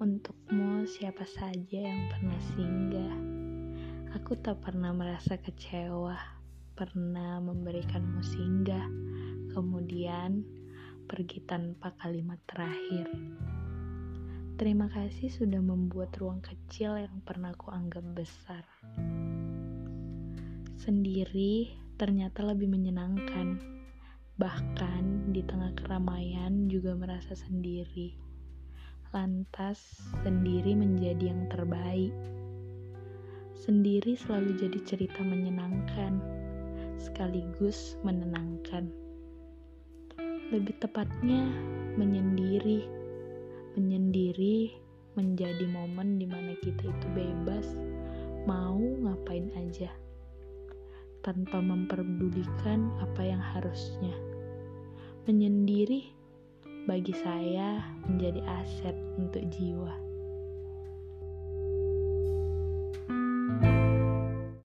untukmu siapa saja yang pernah singgah. Aku tak pernah merasa kecewa, pernah memberikanmu singgah, kemudian pergi tanpa kalimat terakhir. Terima kasih sudah membuat ruang kecil yang pernah kuanggap besar. Sendiri ternyata lebih menyenangkan. Bahkan di tengah keramaian juga merasa sendiri lantas sendiri menjadi yang terbaik. Sendiri selalu jadi cerita menyenangkan, sekaligus menenangkan. Lebih tepatnya, menyendiri. Menyendiri menjadi momen di mana kita itu bebas, mau ngapain aja, tanpa memperdulikan apa yang harusnya. Menyendiri bagi saya menjadi aset untuk jiwa.